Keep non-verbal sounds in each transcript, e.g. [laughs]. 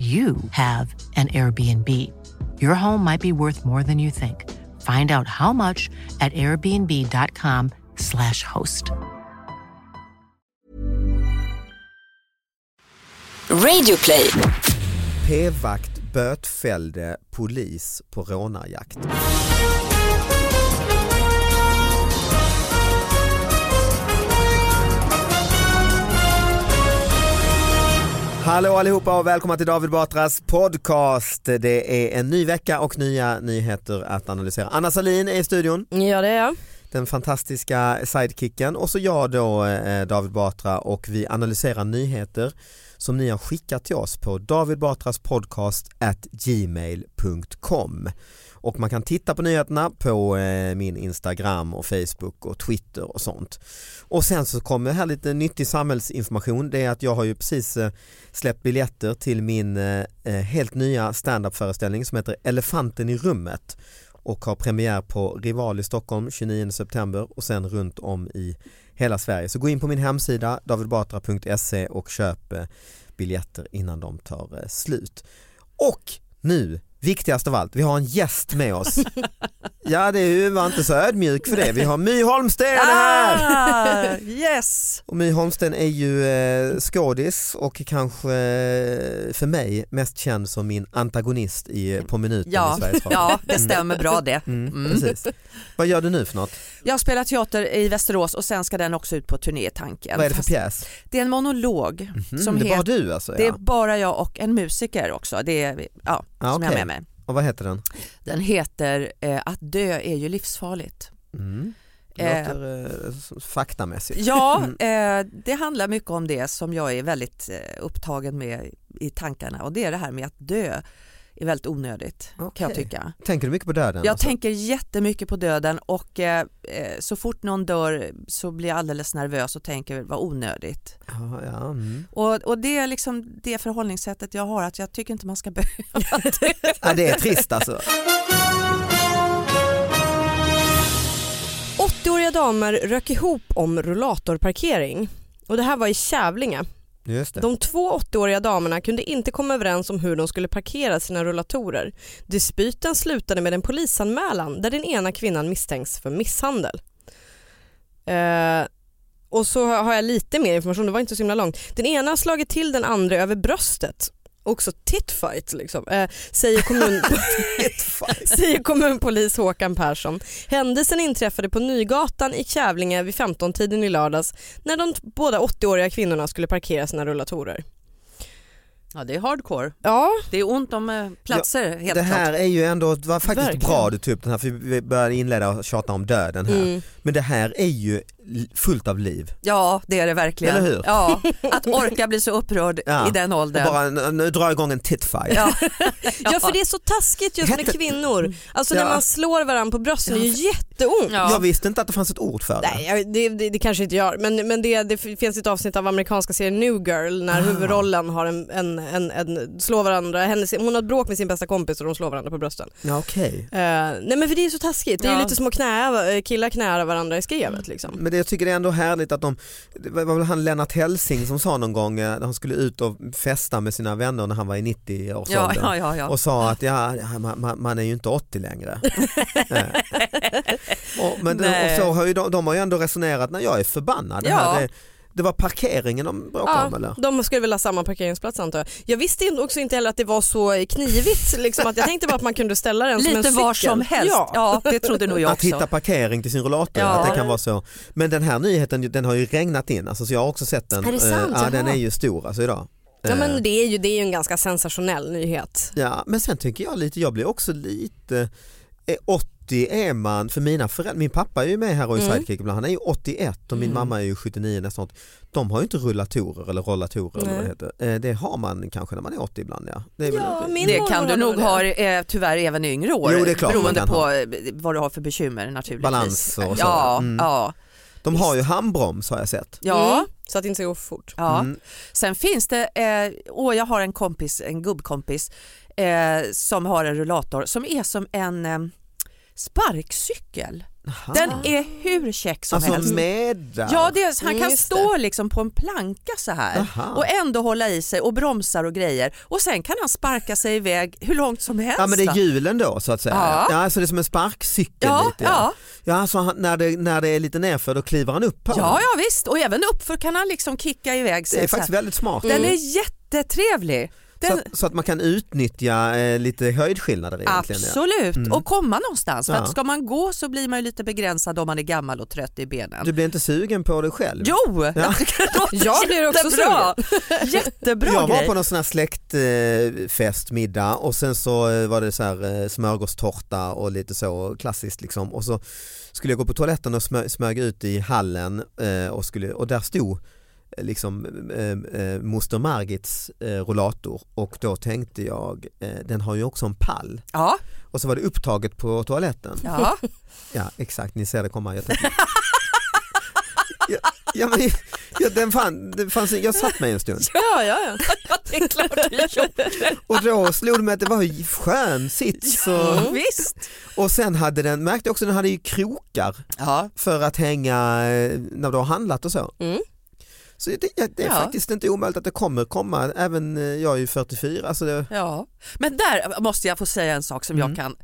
you have an Airbnb. Your home might be worth more than you think. Find out how much at airbnb.com/slash host. Radioplay. P-vakt bötfällde polis på rånarjakt. Hallå allihopa och välkomna till David Batras podcast. Det är en ny vecka och nya nyheter att analysera. Anna Salin är i studion. Ja det är jag. Den fantastiska sidekicken och så jag då eh, David Batra och vi analyserar nyheter som ni har skickat till oss på davidbatraspodcast at gmail.com och man kan titta på nyheterna på eh, min Instagram och Facebook och Twitter och sånt. Och sen så kommer här lite nyttig samhällsinformation. Det är att jag har ju precis eh, släppt biljetter till min eh, eh helt nya standup-föreställning som heter Elefanten i rummet och har premiär på Rival i Stockholm 29 september och sen runt om i hela Sverige. Så gå in på min hemsida davidbatra.se och köp eh, biljetter innan de tar eh, slut. Och nu Viktigast av allt, vi har en gäst med oss. Ja, det var inte så ödmjuk för det. Vi har My Holmsten här! Ah, yes! Och My Holmsten är ju eh, skådis och kanske eh, för mig mest känd som min antagonist i På minuten ja, i Sveriges Radio. Ja, det stämmer bra det. Mm, mm. Precis. Vad gör du nu för något? Jag spelar teater i Västerås och sen ska den också ut på turnétanken. Vad är det för pjäs? Det är en monolog. Mm som det är bara du alltså? Ja. Det är bara jag och en musiker också. Det är, ja, ah, som okay. jag med. Och vad heter den? Den heter eh, Att dö är ju livsfarligt. Mm. Det låter eh, faktamässigt. Ja, eh, det handlar mycket om det som jag är väldigt eh, upptagen med i tankarna och det är det här med att dö är väldigt onödigt okay. kan jag tycka. Tänker du mycket på döden? Jag alltså? tänker jättemycket på döden och eh, så fort någon dör så blir jag alldeles nervös och tänker vad onödigt. Ja, ja, mm. och, och det är liksom det förhållningssättet jag har att jag tycker inte man ska [laughs] behöva det. ja, det är trist alltså. 80-åriga damer rök ihop om rullatorparkering och det här var i Kävlinge. De två 80-åriga damerna kunde inte komma överens om hur de skulle parkera sina rullatorer. Dispyten slutade med en polisanmälan där den ena kvinnan misstänks för misshandel. Eh, och så har jag lite mer information, det var inte så himla långt. Den ena har slagit till den andra över bröstet också titfight liksom, eh, säger, kommun... [laughs] säger kommunpolis Håkan Persson. Händelsen inträffade på Nygatan i Kävlinge vid 15-tiden i lördags när de båda 80-åriga kvinnorna skulle parkera sina rullatorer. Ja det är hardcore. Ja. Det är ont om eh, platser ja, helt Det här klart. är ju ändå, det var faktiskt Verkligen. bra du tog upp den här för vi började inleda och tjata om döden här. Mm. Men det här är ju fullt av liv. Ja det är det verkligen. Eller hur? Ja, att orka bli så upprörd Ja. i den åldern. Och bara nu drar jag igång en titfight. [laughs] [laughs] Ja. Ja för det är så taskigt just med kvinnor. Alltså Ja. när man slår varandra på brösten det är ju jätteont. Ja. Jag visste inte att det fanns ett ord för det. Nej, jag- det, det, det kanske inte gör, men, men det, det finns ett avsnitt av amerikanska serien New Girl när Ah. huvudrollen har en, en, en, en slår varandra, hennes, hon har ett bråk med sin bästa kompis och de slår varandra på brösten. Ja, okej. Eh, nej men för det är så taskigt, det är Ja. lite som att knä, eh, killar knäar varandra i skrevet liksom. Men det, jag tycker det är ändå härligt att de, det var väl han Lennart Helsing som sa någon gång eh, när han skulle ut och festa med sina vänner när han var i 90-årsåldern Ja, ja, ja, och sa att ja, man, man- är ju inte 80 längre. [laughs] Och, men de, och Nej. så har ju de, de har ju ändå resonerat när jag är förbannad. Det, här, det, det var parkeringen de bråkade om Ja, eller? de skulle väl ha samma parkeringsplats antar jag. Jag visste inte- också inte heller att det var så knivigt, liksom, att jag tänkte bara att man kunde ställa den som en Lite cykel. var som helst. Ja. Ja. det trodde nog jag Att hitta också. parkering till sin rollator, Ja. att det kan vara så. Men den här nyheten den har ju regnat in, alltså, så jag har också sett den. Är det sant? Eh, ja, den är ju stor alltså idag. Ja Eh, men det är ju, det är ju en ganska sensationell nyhet. Ja, men sen tycker jag lite, jag blir också lite, eh, 80 är man, för mina föräldrar, min pappa är ju med här och i Mm. Sidekick ibland, han är ju 81 och min Mm. mamma är ju 79 nästan. 80. De har ju inte rullatorer eller rollatorer eller vad det heter. Eh, Det har man kanske när man är 80 ibland ja. Det Ja, min Det kan du nog ha eh, tyvärr även i yngre år. Jo, det är klart beroende på ha. eh, vad du har för bekymmer naturligtvis. Balans och så. Ja, Mm. ja, De har ju handbroms har jag sett. ja. Mm, så att det inte ska gå för fort. ja. Mm. Sen finns det, eh, åh, jag har en kompis, en gubbkompis eh, som har en rullator som är som en eh, sparkcykel. Aha. Den är hur check som alltså helst. med Ja, är, han Mm, kan stå liksom på en planka så här Aha. och ändå hålla i sig och bromsar och grejer och sen kan han sparka sig iväg hur långt som helst. Ja men det är hjulen då så att säga. Ja. Ja, alltså det är som en sparkcykel ja, lite. ja. ja alltså han, när, det, när det är lite nerför då kliver han upp på ja, ja visst och även uppför kan han liksom kicka iväg sig. Det är så faktiskt väldigt smart. Den är jättetrevlig. Så, Den, att, så att man kan utnyttja eh, lite höjdskillnader egentligen. Ja. Absolut, Mm. och komma någonstans. För Ja. att ska man gå så blir man ju lite begränsad om man är gammal och trött i benen. Du blir inte sugen på det själv? Jo, [laughs] jag tycker det låter Jag blir också jättebra. [laughs] Jättebra jag var grej. på någon sån här släktfest, middag och sen så eh, var det så här eh, smörgåstårta och lite så klassiskt liksom och så skulle jag gå på toaletten och smö, smög ut i hallen eh, och, skulle, och där stod eh, liksom eh, eh, moster Margits eh, rollator och då tänkte jag eh, den har ju också en pall Ja, och så var det upptaget på toaletten. ja. [laughs] Ja exakt, ni ser det komma. Jag, tänkte... ja, ja, men, ja, den fan, det fanns, jag satt mig en stund Ja, ja, ja. det är klart du [laughs] gjorde. och då slog det mig att det var ju skön sits och, Ja, visst. och sen hade den, märkte också den hade ju krokar Ja, för att hänga eh, när du har handlat och så. Mm. Så det, det är Ja. faktiskt inte omöjligt att det kommer komma, även eh, jag är ju 44. Alltså det, ja. Men där måste jag få säga en sak som Mm. jag kan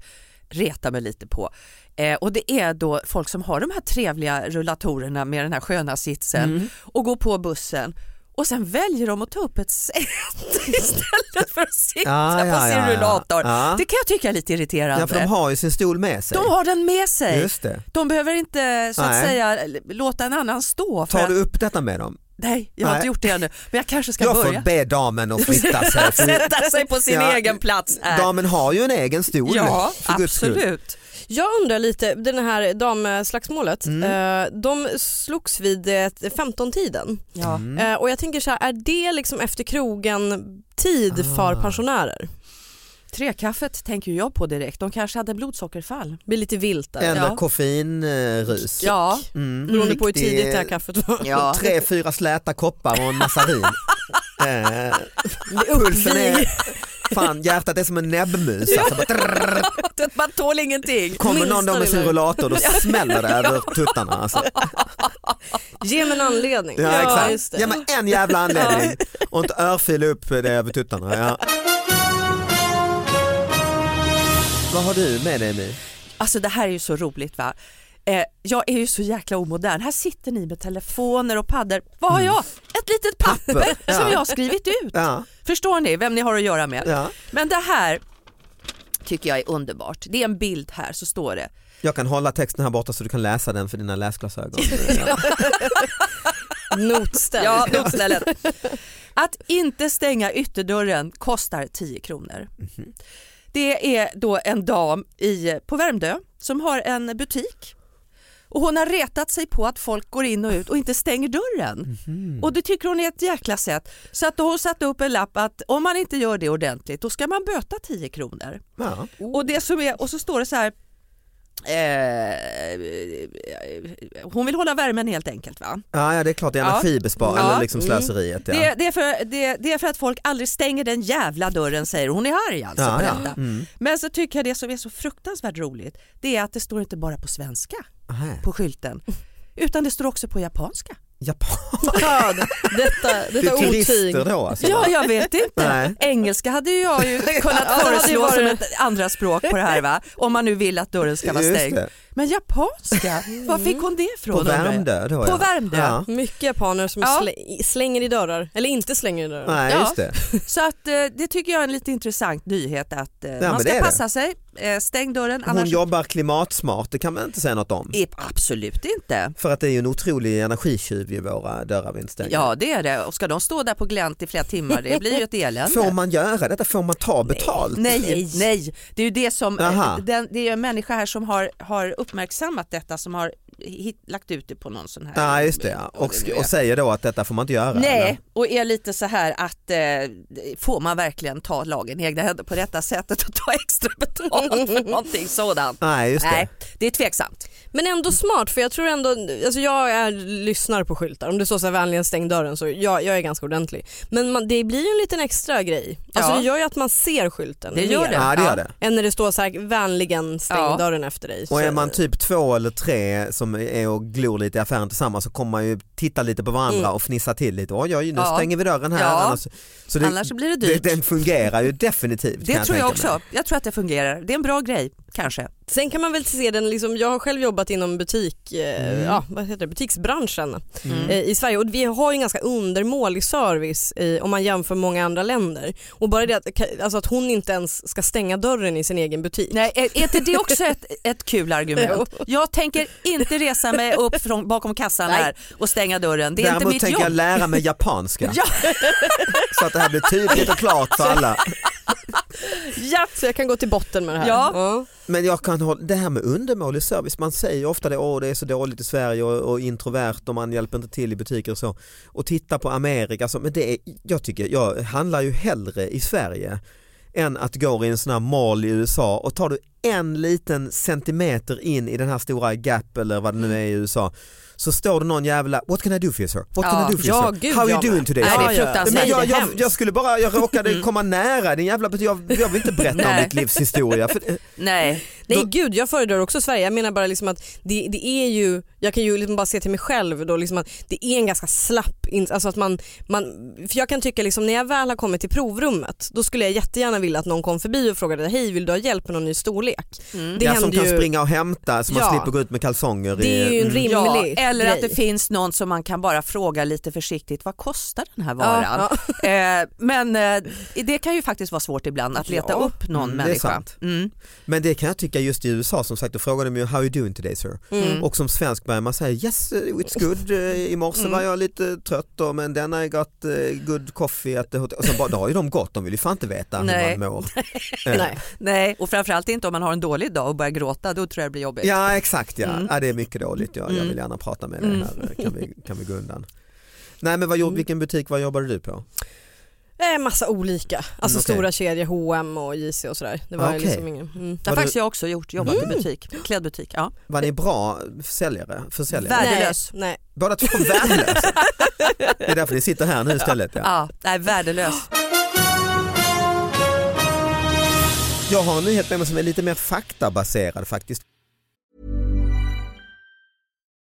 reta mig lite på. Eh, och det är då folk som har de här trevliga rullatorerna med den här sköna sitsen Mm. och går på bussen och sen väljer de att ta upp ett säte [laughs] istället för att sitta Ja, ja, på sin ja, rullator. Det kan jag tycka är lite irriterande. ja, för de har ju sin stol med sig. De har den med sig. Just det. De behöver inte så att Nej. säga låta en annan stå. Tar att, du upp detta med dem? Nej, jag har Nej. inte gjort det ännu. Men jag kanske ska Jag får börja. be damen att flytta sig. [laughs] för- Sätta sig på sin Ja, egen plats här. Damen har ju en egen stol. Ja, för absolut. Jag undrar lite, den här damslagsmålet, Mm. eh, de slogs vid eh, 15-tiden. Ja. Mm. Eh, och jag tänker så här, är det liksom efter krogen tid för Ah. pensionärer? Trekaffet tänker jag på direkt. De kanske hade blodsockerfall. Blir lite vilt där. Ja. koffeinrus. Ja, Mm. Beroende på hur tidigt det här kaffet var. ja. Tre, fyra släta koppar och en massarin. [laughs] eh, pulsen är, fan hjärtat är som en näbbmus. Alltså, bara. Man tål ingenting. kommer någon då med sin rullator då smäller det över tuttarna. Alltså. Ge mig en anledning. Ja, exakt. det. Ge mig en jävla anledning och inte örfila upp det över tuttarna. Ja. Vad har du med dig My? Alltså det här är ju så roligt va. Eh, jag är ju så jäkla omodern. Här sitter ni med telefoner och paddor. Vad har jag? Ett litet papper Mm. Papper, ja. som jag har skrivit ut. Ja, Förstår ni vem ni har att göra med? ja. Men det här tycker jag är underbart. Det är en bild här så står det. Jag kan hålla texten här borta så du kan läsa den för dina läsglasögon. [laughs] [laughs] Notställ. Ja, notstället. Att inte stänga ytterdörren kostar 10 kronor. Det är då en dam i, på Värmdö som har en butik Och hon har retat sig på att folk går in och ut och inte stänger dörren. Mm. Och det tycker hon är ett jäkla sätt. Så att då har hon satt upp en lapp att om man inte gör det ordentligt då ska man böta 10 kronor. Ja. Och, det som är, och så står det så här Eh, hon vill hålla värmen helt enkelt va? Ja, ja det är klart, det är energibesparing ja. eller liksom mm. slöseriet. Ja. Det, det, är för, det, det, är för att folk aldrig stänger den jävla dörren säger hon. är arg alltså ja, på detta. Mm. Men så tycker jag det som är så fruktansvärt roligt det är att det står inte bara på svenska Aha. på skylten utan det står också på japanska. Japan. detta detta otyg. då alltså? Ja, jag vet inte. Nej. Engelska hade jag ju [laughs] kunnat föreslå som ett andra språk på det här va? Om man nu vill att dörren ska vara stängd. Men japanska, var fick hon det ifrån? På Värmdö då På ja. Värmdö. Ja. Mycket japaner som ja. slänger i dörrar, eller inte slänger i dörrar. Nej, just det. [laughs] Så att, eh, det tycker jag är en lite intressant nyhet att eh, man ska passa det. sig, eh, stäng dörren. Hon annars... jobbar klimatsmart, det kan man inte säga något om. Absolut inte. För att det är ju en otrolig energitjuv i våra dörrar vi inte stänger. Ja det är det och ska de stå där på glänt i flera timmar det blir ju ett elände. Får man göra detta? Får man ta betalt? Nej, nej, nej. det är ju det som, den, det är en människa här som har, har uppmärksammat detta som har hit, lagt ut det på någon sån här. Ja just det ja. och, och säger då att detta får man inte göra. Nej eller? och är lite så här att eh, får man verkligen ta lagen i egna händer på detta sättet och ta extra betalt för [laughs] någonting sådant. Nej just det. Nej, det är tveksamt. Men ändå smart för jag tror ändå, alltså jag är, lyssnar på skyltar, om det står så här vänligen stäng dörren så jag, jag är ganska ordentlig. Men man, det blir ju en liten extra grej. Alltså ja. det gör ju att man ser skylten det gör mer. det. Ja, det gör det. Än när det står så här vänligen stäng ja. dörren efter dig. Och är man typ två eller tre som är och glor lite i affären tillsammans så kommer man ju titta lite på varandra mm. och fnissa till lite. Oj, oj nu ja. stänger vi dörren här. Ja. Annars, så det, annars blir det dyrt. Det, den fungerar ju [laughs] definitivt. Det tror jag, jag också. Jag tror att det fungerar. Det är en bra grej kanske. Sen kan man väl se den, liksom, jag har själv jobbat inom butik, eh, mm. ja, vad heter det, butiksbranschen mm. eh, i Sverige och vi har ju en ganska undermålig service i, om man jämför många andra länder. Och bara det att, alltså att hon inte ens ska stänga dörren i sin egen butik. Nej, är inte det också ett, ett kul argument? [laughs] Jag tänker inte resa mig upp från, bakom kassan Nej. här och stänga dörren. Det är Däremot inte mitt tänker jobb. jag lära mig japanska. [laughs] ja. Så att det här blir tydligt och klart för alla. Ja, så jag kan gå till botten med det här. Ja. ja. Men jag kan hålla, det här med undermålig service, man säger ofta det, åh det är så dåligt i Sverige och, och introvert och man hjälper inte till i butiker och så. Och titta på Amerika, så, men det är, jag tycker, jag handlar ju hellre i Sverige än att gå i en sån här mall i USA och tar du en liten centimeter in i den här stora Gap eller vad det nu är i USA så står det någon jävla What can I do for you sir? What ja, can I do for you ja, sir? Gud, How are you doing today? Nej, det är men jag, jag, jag, skulle bara, jag råkade mm. [laughs] komma nära din jävla, jag, jag vill inte berätta om mitt livs historia. För, Nej. Nej gud jag föredrar också Sverige, jag menar bara liksom att det, det är ju, jag kan ju liksom bara se till mig själv då liksom att det är en ganska slapp, alltså att man, man för jag kan tycka liksom när jag väl har kommit till provrummet då skulle jag jättegärna vilja att någon kom förbi och frågade hej vill du ha hjälp med någon ny storlek? Mm. Det ja, som kan ju... springa och hämta så man ja. slipper gå ut med kalsonger. Det är ju en rimlig ja, Eller grej. att det finns någon som man kan bara fråga lite försiktigt vad kostar den här varan? Ja, [laughs] eh, men eh, det kan ju faktiskt vara svårt ibland att leta upp någon mm, människa. Mm. Men det kan jag tycka just i USA som sagt, då frågade de ju how are you doing today sir? Mm. Och som svensk börjar man säga yes it's good, eh, i morse mm. var jag lite trött då, men den I got uh, good coffee at the hotel. Och sen bara, då har ju de gått, de vill ju fan inte veta Nej. hur man mår. [laughs] Nej. Nej, och framförallt inte om man har en dålig dag och börjar gråta, då tror jag det blir jobbigt. Ja exakt ja, mm. ja det är mycket dåligt, ja. jag mm. vill gärna prata med dig mm. här, kan vi, kan vi gå undan. Nej men vad, mm. vilken butik, vad jobbade du på? Eh, massa olika, alltså okay. stora kedjor, H&M och JC och sådär. Det var okay. liksom ingen, mm. Det har faktiskt du... jag också gjort, jobbat mm. i butik, klädbutik. Ja. Var ni bra säljare? Försäljare? Värdelös. Nej, nej. Båda två värdelösa? [laughs] det är därför ni sitter här nu istället. Ja, ja nej, värdelös. Jag har en nyhet med mig som är lite mer faktabaserad faktiskt.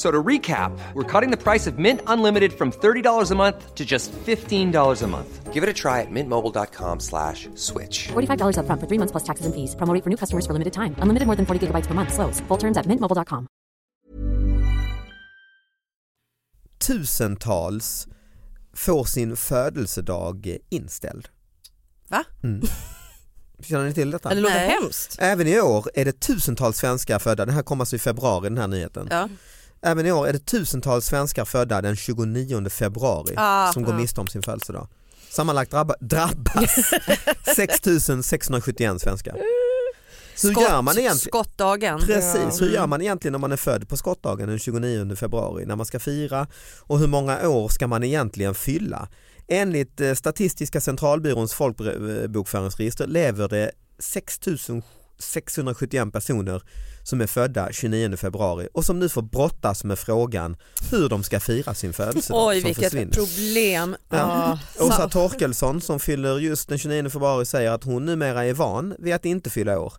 So to recap, we're cutting the price of Mint Unlimited from $30 a month to just $15 a month. Give it a try at mintmobile.com slash switch. $45 up front for three months plus taxes and fees. Promo for new customers for limited time. Unlimited more than 40 gigabytes per month. Slows. Full terms at mintmobile.com. Tusentals får sin födelsedag inställd. Va? Mm. [laughs] Känner ni till detta? Det låter hemskt. Även i år är det tusentals svenskar födda, det här kommer alltså i februari den här nyheten. Ja. Även i år är det tusentals svenskar födda den 29 februari Ah, som går miste om sin födelsedag. Sammanlagt drabba, drabbas [laughs] 6671 svenskar. Hur Skott, gör man egentligen? Skottdagen. Precis, hur gör man egentligen om man är född på skottdagen den 29 februari när man ska fira och hur många år ska man egentligen fylla? Enligt eh, Statistiska centralbyråns folkbokföringsregister lever det 6671 personer som är födda 29 februari och som nu får brottas med frågan hur de ska fira sin födelsedag Oj vilket försvinner. problem. Ja. Åsa Torkelsson som fyller just den 29 februari säger att hon numera är van vid att inte fylla år.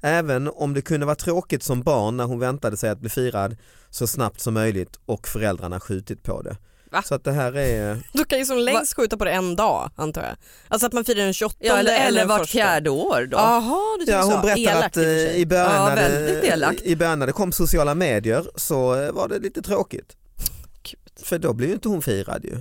Även om det kunde vara tråkigt som barn när hon väntade sig att bli firad så snabbt som möjligt och föräldrarna skjutit på det. Va? Så att det här är... Du kan ju som längst skjuta på det en dag antar jag. Alltså att man firar den 28 Ja, eller, eller vart fjärde år då. Jaha, du tycker Ja, så. hon berättar Elakt att i eh, i början, Ja, när väldigt det, elakt. i början när det kom sociala medier så eh, var det lite tråkigt. För då blir ju inte hon firad ju.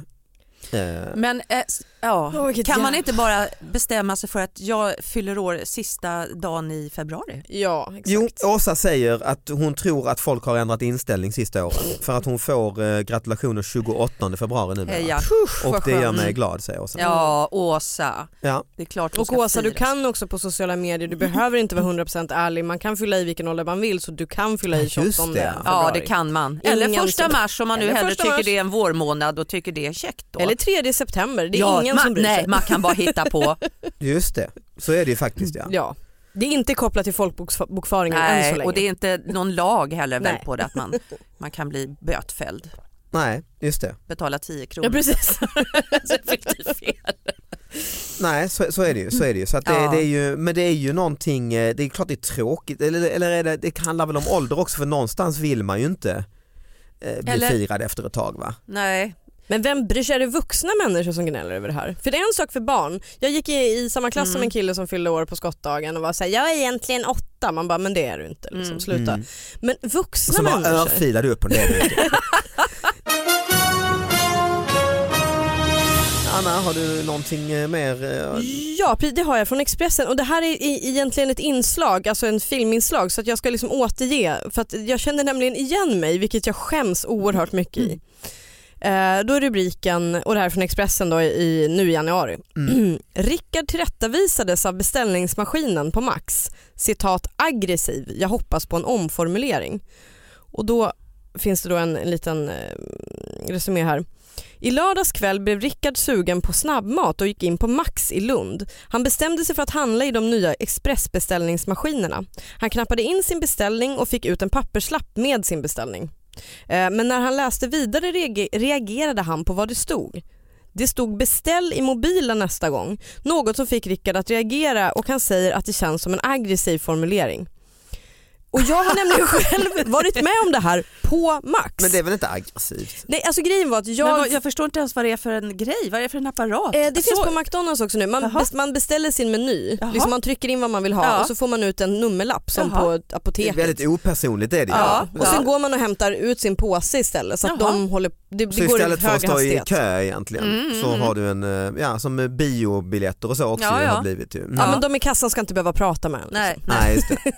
Eh, Men äh, ja, vilket kan man inte bara bestämma sig för att jag fyller år sista dagen i februari? Ja, exakt. Jo, Åsa säger att hon tror att folk har ändrat inställning sista åren för att hon får eh, gratulationer 28 februari numera. Heja. Och vad det gör mig glad säger Åsa. Ja, Åsa. Ja. Det är klart Och Åsa du firas. kan också på sociala medier, du behöver inte vara 100% ärlig, man kan fylla i vilken ålder man vill så du kan fylla i Ja, 28 just det. februari. Ja det kan man. Eller Ingen första mars om man nu hellre tycker mars. det är en vårmånad och tycker det är käckt. Då. Eller 3 september, det är ja, ingen man, som bryr nej, sig. man kan bara hitta på. [laughs] Just det, så är det ju faktiskt ja. Ja. Det är inte kopplat till folkbokföringen än så nej, länge. och det är inte någon lag heller väl Nej. på det att man, [laughs] man kan bli bötfälld. Nej, just det. Betala 10 kronor. Ja precis. [laughs] Så effektivt fel. Nej så, så är det ju. Så är det ju. Så att det, Ja. det är ju men det är ju någonting, eh, det är klart det är tråkigt, eller, eller är det, det handlar väl om ålder också för någonstans vill man ju inte eh, bli Eller- firad efter ett tag va? Nej, Men vem bryr sig? Är det vuxna människor som gnäller över det här? För det är en sak för barn. Jag gick i, i samma klass Mm. som en kille som fyllde år på skottdagen och var såhär, jag är egentligen åtta. Man bara, men det är du inte. Liksom. Mm. Sluta. Mm. Men Och vuxna så bara människor. örfilar du upp du [laughs] vet. Anna, har du någonting eh, mer? eh, Ja, det har jag från Expressen och det här är egentligen ett inslag, alltså en filminslag så att jag ska liksom återge för att jag känner nämligen igen mig vilket jag skäms oerhört mycket i. Eh, då är rubriken, och det här är från Expressen då, i, nu i januari. [clears throat] Rickard tillrättavisades av beställningsmaskinen på Max. Citat aggressiv, jag hoppas på en omformulering. Och då finns det då en, en liten eh, resumé här. I lördags kväll blev Rickard sugen på snabbmat och gick in på Max i Lund. Han bestämde sig för att handla i de nya expressbeställningsmaskinerna. Han knappade in sin beställning och fick ut en papperslapp med sin beställning. Eh, men när han läste vidare reagerade han på vad det stod. Det stod beställ i mobilen nästa gång, något som fick Rickard att reagera och han säger att det känns som en aggressiv formulering. Och jag har nämligen [laughs] själv varit med om det här på Max. Men det är väl inte aggressivt? Nej, alltså grejen var att jag... Men vad, jag förstår inte ens vad det är för en grej, vad är det för en apparat? Eh, det finns Så- på McDonalds också nu. Man, Jaha. bes- man beställer sin meny, liksom man trycker in vad man vill ha Ja. och så får man ut en nummerlapp som Jaha. på ett Det är apoteket. väldigt opersonligt är det ju. Ja. Och sen går man och hämtar ut sin påse istället så att Jaha. de håller, det, det Så går i istället för att stå i kö egentligen Mm, så mm, har du en, eh, ja som biobiljetter och så också Ja, ja. har blivit ju. Mm. Ja, men de i kassan ska inte behöva prata med en. liksom. Nej. Nej just det.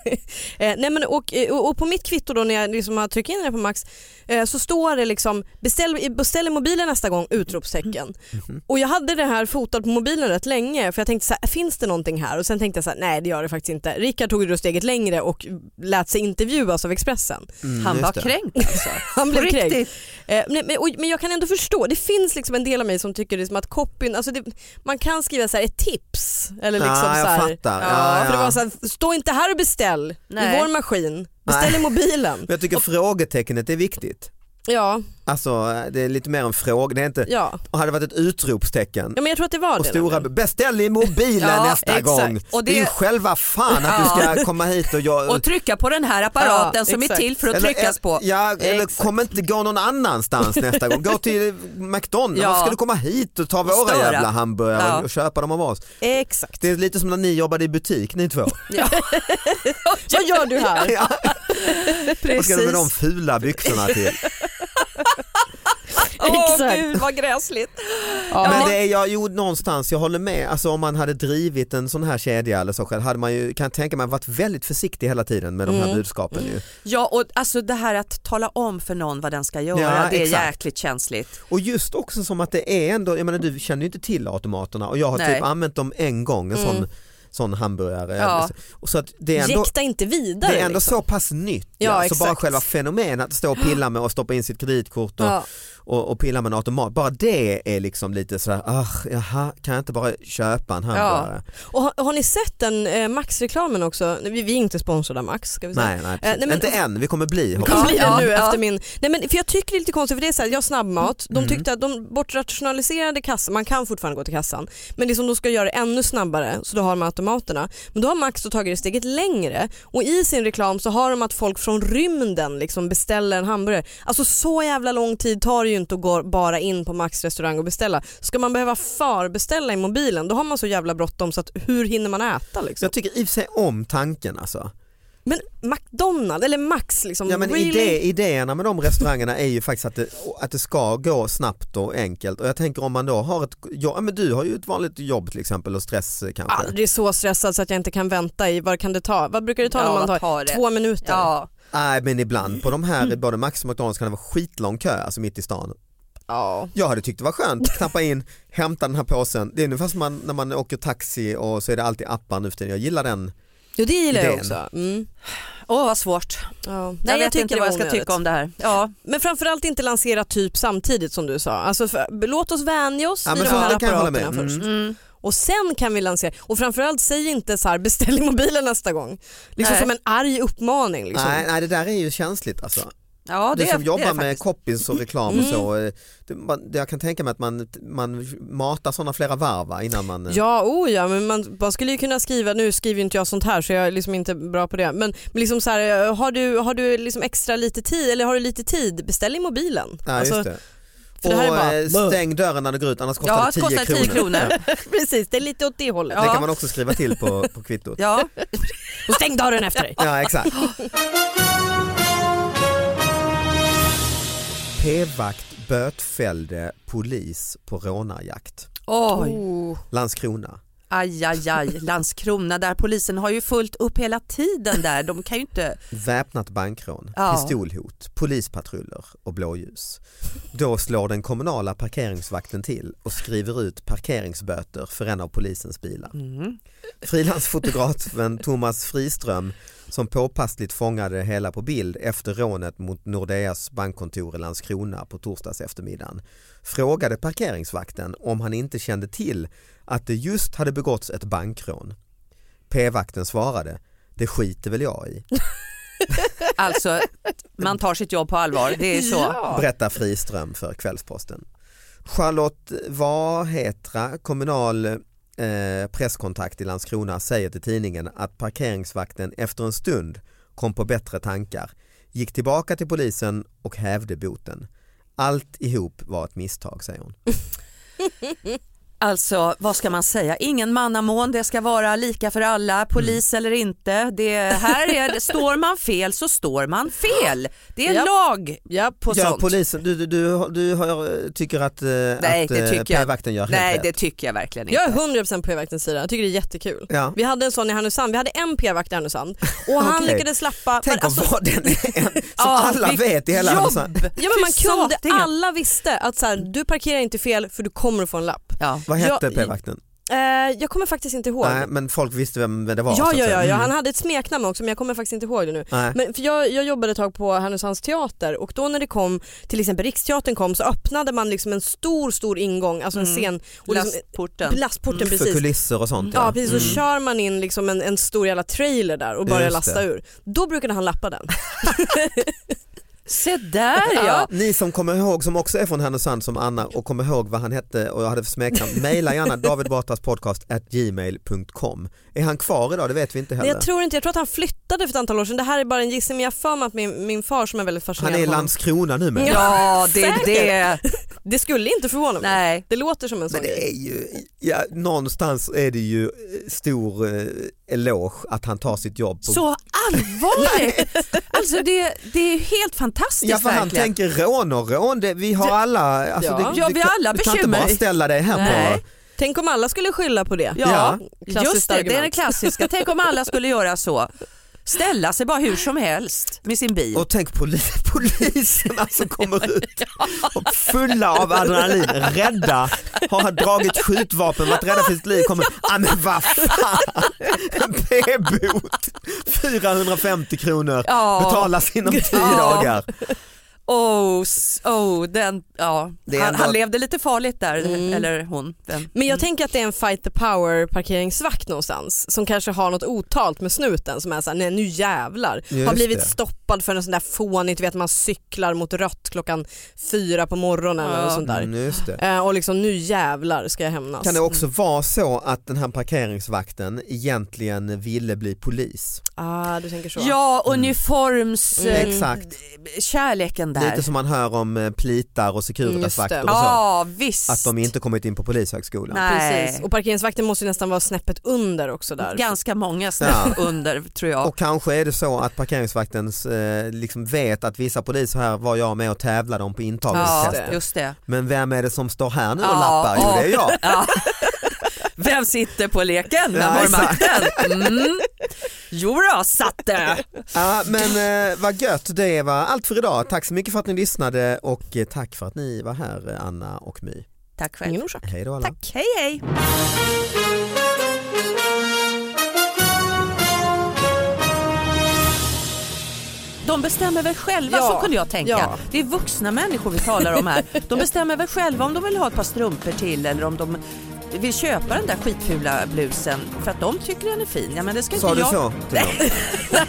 [laughs] Eh, nej men och, och, och på mitt kvitto då när jag liksom har tryckt in det på Max eh, så står det liksom beställ, beställ mobilen nästa gång utropstecken. Mhm. Och jag hade det här fotat på mobilen rätt länge för jag tänkte så här, finns det någonting här? Och sen tänkte jag så här, nej det gör det faktiskt inte. Rickard tog då steget längre och lät sig intervjuas av Expressen. Mm, Han var det. kränkt alltså. [laughs] Han blev kränkt. Eh, men, och, men jag kan ändå förstå, det finns liksom en del av mig som tycker liksom att copyn, alltså det, man kan skriva så här ett tips. Eller liksom Ja, jag så här, fattar. Ja, Ja, För det ja. var så här, stå inte här och beställ Nej. i vår maskin, beställ Nej. i mobilen. Men jag tycker frågetecknet är viktigt. Ja. Alltså det är lite mer en fråga, det är inte, ja. hade det varit ett utropstecken. Ja men jag tror att det var och det. Stora, beställ i mobilen [laughs] ja, nästa exakt. gång. Och det... det är ju själva fan att ja. du ska komma hit och jag... Och trycka på den här apparaten som exakt. är till för att eller, tryckas på. Ja, eller kom inte gå någon annanstans nästa gång. Gå till McDonalds, ja. varför ska du komma hit och ta och våra störa. jävla hamburgare och köpa dem av oss? Exakt. Det är lite som när ni jobbade i butik ni två. Ja. [laughs] Vad gör du här? Ja. Vad ska du med de fula byxorna till? Åh oh, gud vad gräsligt. Ja. Men det är jag, jo någonstans, jag håller med, alltså om man hade drivit en sån här kedja eller så själv hade man ju, kan tänka mig, varit väldigt försiktig hela tiden med de här mm. budskapen ju. Ja och alltså det här att tala om för någon vad den ska göra, ja, det är exakt. jäkligt känsligt. Och just också som att det är ändå, jag menar du känner ju inte till automaterna och jag har Nej. typ använt dem en gång, en mm. sån sån hamburgare. Ja. Så att det är ändå, Jäkta inte vidare. Det är ändå liksom. så pass nytt. Ja, ja. Så bara själva fenomenet att stå och pilla med och stoppa in sitt kreditkort och, ja och, och pilla med en automat, bara det är liksom lite sådär, ah, jaha, kan jag inte bara köpa en hamburgare? Ja. Och har, har, ni sett den eh, Max-reklamen också? Vi, vi, är inte sponsrade av Max ska vi säga. Nej, nej, eh, nej men, inte än, vi kommer bli. Vi kommer bli det nu ja. efter min, nej men för jag tycker det är lite konstigt för det är såhär, jag har snabbmat, de mm. tyckte att de bortrationaliserade kassan, man kan fortfarande gå till kassan, men liksom de ska göra det ännu snabbare så då har de automaterna. Men då har Max då tagit det steget längre och i sin reklam så har de att folk från rymden liksom beställer en hamburgare. Alltså så jävla lång tid tar det ju inte att gå bara in på Max restaurang och beställa. Ska man behöva förbeställa i mobilen då har man så jävla bråttom så att hur hinner man äta? Liksom? Jag tycker i och för sig om tanken alltså. Men McDonalds eller Max liksom, ja, men really? idé, Idéerna med de restaurangerna är ju faktiskt att det, att det ska gå snabbt och enkelt och jag tänker om man då har ett, ja men du har ju ett vanligt jobb till exempel och stress kanske. Aldrig så stressad så att jag inte kan vänta i, vad kan det ta? Vad brukar det ta ja, när man tar? Två minuter? Ja. Nej men ibland på de här, både Max och McDonalds kan det vara skitlång kö alltså mitt i stan Ja. Jag hade tyckt det var skönt, knappa in, hämta den här påsen. Det är ungefär som man, när man åker taxi och så är det alltid appar nu för tiden. Jag gillar den Jo det gillar idén. jag också. Mm. Åh oh, vad svårt. Ja. Nej, jag, jag vet inte vad jag ska tycka om det här. Ja. Men framförallt inte lansera typ samtidigt som du sa. Alltså för, låt oss vänja oss ja, vid de här apparaterna först. Mm. Mm. Och sen kan vi lansera, och framförallt säg inte så här beställ i mobilen nästa gång. Liksom nej. som en arg uppmaning. Liksom. Nej, nej det där är ju känsligt alltså. Ja, det, det som är, jobbar med copies och reklam och så, mm. det, det, jag kan tänka mig att man, man matar sådana flera varv innan man... Ja, oh ja, men man, man skulle ju kunna skriva, nu skriver inte jag sånt här så jag är liksom inte bra på det, men, men liksom så här, har du, har du liksom extra lite tid eller har du lite tid, beställ i mobilen. Ja, alltså, just det. Och bara, eh, stäng dörren när du går ut annars kostar ja, det 10 kostar 10 kronor. kronor. [laughs] [laughs] Precis, det är lite åt det hållet. Det kan man också skriva till på, på kvittot. Ja, [laughs] och stäng dörren efter dig. Ja, exakt. P-vakt bötfällde polis på rånarjakt. Oj. Landskrona. Aj, aj, aj, Landskrona där polisen har ju fullt upp hela tiden där. De kan ju inte... Väpnat bankrån, ja. pistolhot, polispatruller och blåljus. Då slår den kommunala parkeringsvakten till och skriver ut parkeringsböter för en av polisens bilar. Mm. Frilansfotografen Thomas Friström som påpassligt fångade det hela på bild efter rånet mot Nordeas bankkontor i Landskrona på torsdags eftermiddagen frågade parkeringsvakten om han inte kände till att det just hade begåtts ett bankrån. P-vakten svarade, det skiter väl jag i. [laughs] alltså, man tar sitt jobb på allvar, det är så. Ja. Berättar Friström för Kvällsposten. Charlotte Vahetra, kommunal eh, presskontakt i Landskrona säger till tidningen att parkeringsvakten efter en stund kom på bättre tankar, gick tillbaka till polisen och hävde boten. Allt ihop var ett misstag säger hon. [laughs] Alltså vad ska man säga, ingen mannamån, det ska vara lika för alla, polis mm. eller inte. Det här är, [laughs] står man fel så står man fel. Det är ja. lag ja, på ja, sånt. Polisen, du, du, du, du har, tycker att, eh, Nej, att eh, p-vakten gör helt Nej rätt. det tycker jag verkligen inte. Jag är 100% p-vaktens sida, jag tycker det är jättekul. Ja. Vi hade en sån i Härnösand, vi hade en p-vakt i Härnösand [laughs] och han okay. lyckades slappa. Tänk alltså, vara den en som [laughs] alla vet i hela jobb. Härnösand. Ja men man kunde, alla visste att så här, du parkerar inte fel för du kommer att få en lapp. Ja. Vad hette p-vakten? Eh, jag kommer faktiskt inte ihåg. Nej, men folk visste vem det var? Ja, ja, ja, ja, han hade ett smeknamn också men jag kommer faktiskt inte ihåg det nu. Men för jag, jag jobbade ett tag på Härnösands teater och då när det kom, till exempel Riksteatern kom så öppnade man liksom en stor stor ingång, alltså en mm. scen. Och liksom, lastporten. Lastporten mm. precis. För kulisser och sånt. Ja, ja precis, mm. så kör man in liksom en, en stor jävla trailer där och börjar lasta ur. Då brukade han lappa den. [laughs] [laughs] Se där ja. Ni som kommer ihåg, som också är från Härnösand som Anna och kommer ihåg vad han hette och jag hade för smeknamn, [laughs] mejla gärna davidbatraspodcast@gmail.com. Är han kvar idag? Det vet vi inte heller. Nej, jag tror inte, jag tror att han flyttade för ett antal år sedan. Det här är bara en gissning men jag för mig att min, min far som är väldigt fascinerad Han är i Landskrona nu med. [laughs] Ja det är det. Det skulle inte förvåna mig. Nej. Det låter som en sån Men det är ju, ja, någonstans är det ju stor eh, eloge att han tar sitt jobb. På... Så allvarligt! alltså det, det är helt fantastiskt Ja för han verkligen. tänker rån och rån, det, vi har alla, alltså, Ja. det, Ja, vi alla du kan inte bara ställa dig här Nej. på Tänk om alla skulle skylla på det. Ja, Klassiskt just det, det är det klassiska. Tänk om alla skulle göra så. Ställa sig bara hur som helst med sin bil. Och tänk poli [laughs] poliserna som kommer ut och fulla av adrenalin, rädda, har dragit skjutvapen, varit rädda för sitt liv, kommer, ah men vad fan, en p-bot, 450 kronor, Ja. betalas inom 10 Ja. dagar. Oh, oh den, ja. Han, ändå- han levde lite farligt där, Mm. eller hon. Den. Men jag tänker att det är en fight the power parkeringsvakt någonstans som kanske har något otalt med snuten som är såhär, nej nu jävlar. Just har blivit det. stoppad för en sån där fånigt, vet man cyklar mot rött klockan fyra på morgonen Ja. eller sånt där. Mm, just det. Eh, och liksom nu jävlar ska jag hämnas. Kan det också vara så att den här parkeringsvakten egentligen ville bli polis? Ah, du tänker så. Ja, uniforms... Mm. eh, Exakt. Kärleken där. Lite som man hör om eh, plitar och Securitasvakter och så. Ja, visst. Att de inte kommit in på polishögskolan. Nej. Precis. Och parkeringsvakten måste ju nästan vara snäppet under också där. Ganska många snäpp Ja. under tror jag. Och kanske är det så att parkeringsvakten eh, liksom vet att vissa poliser här var jag med och tävlade om på ja, intagningstestet. just det. Men vem är det som står här nu och Ja, lappar? Jo ja. det är jag. Ja. [laughs] Vem sitter på leken? Vem Ja, har makten? Mm. Jo då, satte. Ja, men eh, vad gött, det var allt för idag. Tack så mycket för att ni lyssnade och eh, tack för att ni var här eh, Anna och My. Tack själv. Ingen orsak. Hej då alla. Tack, hej hej. De bestämmer väl själva, Ja, så kunde jag tänka. ja. Det är vuxna människor vi talar om här. De bestämmer väl själva om de vill ha ett par strumpor till eller om de vill köpa den där skitfula blusen för att de tycker den är fin. Ja, men det ska Sa inte du jag. så till dem?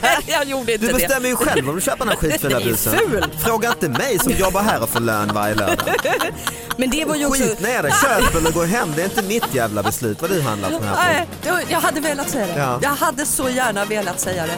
Nej, [laughs] jag gjorde inte Du det. bestämmer ju själv om du köper den här skitfula Det är blusen. ful. Fråga inte mig som jobbar här och får lön varje lördag. [laughs] Men det var ju också... Skit ner det, köp eller gå hem. Det är inte mitt jävla beslut vad du handlar på den här Nej, jag- jag hade velat säga det. Ja. Jag hade så gärna velat säga det.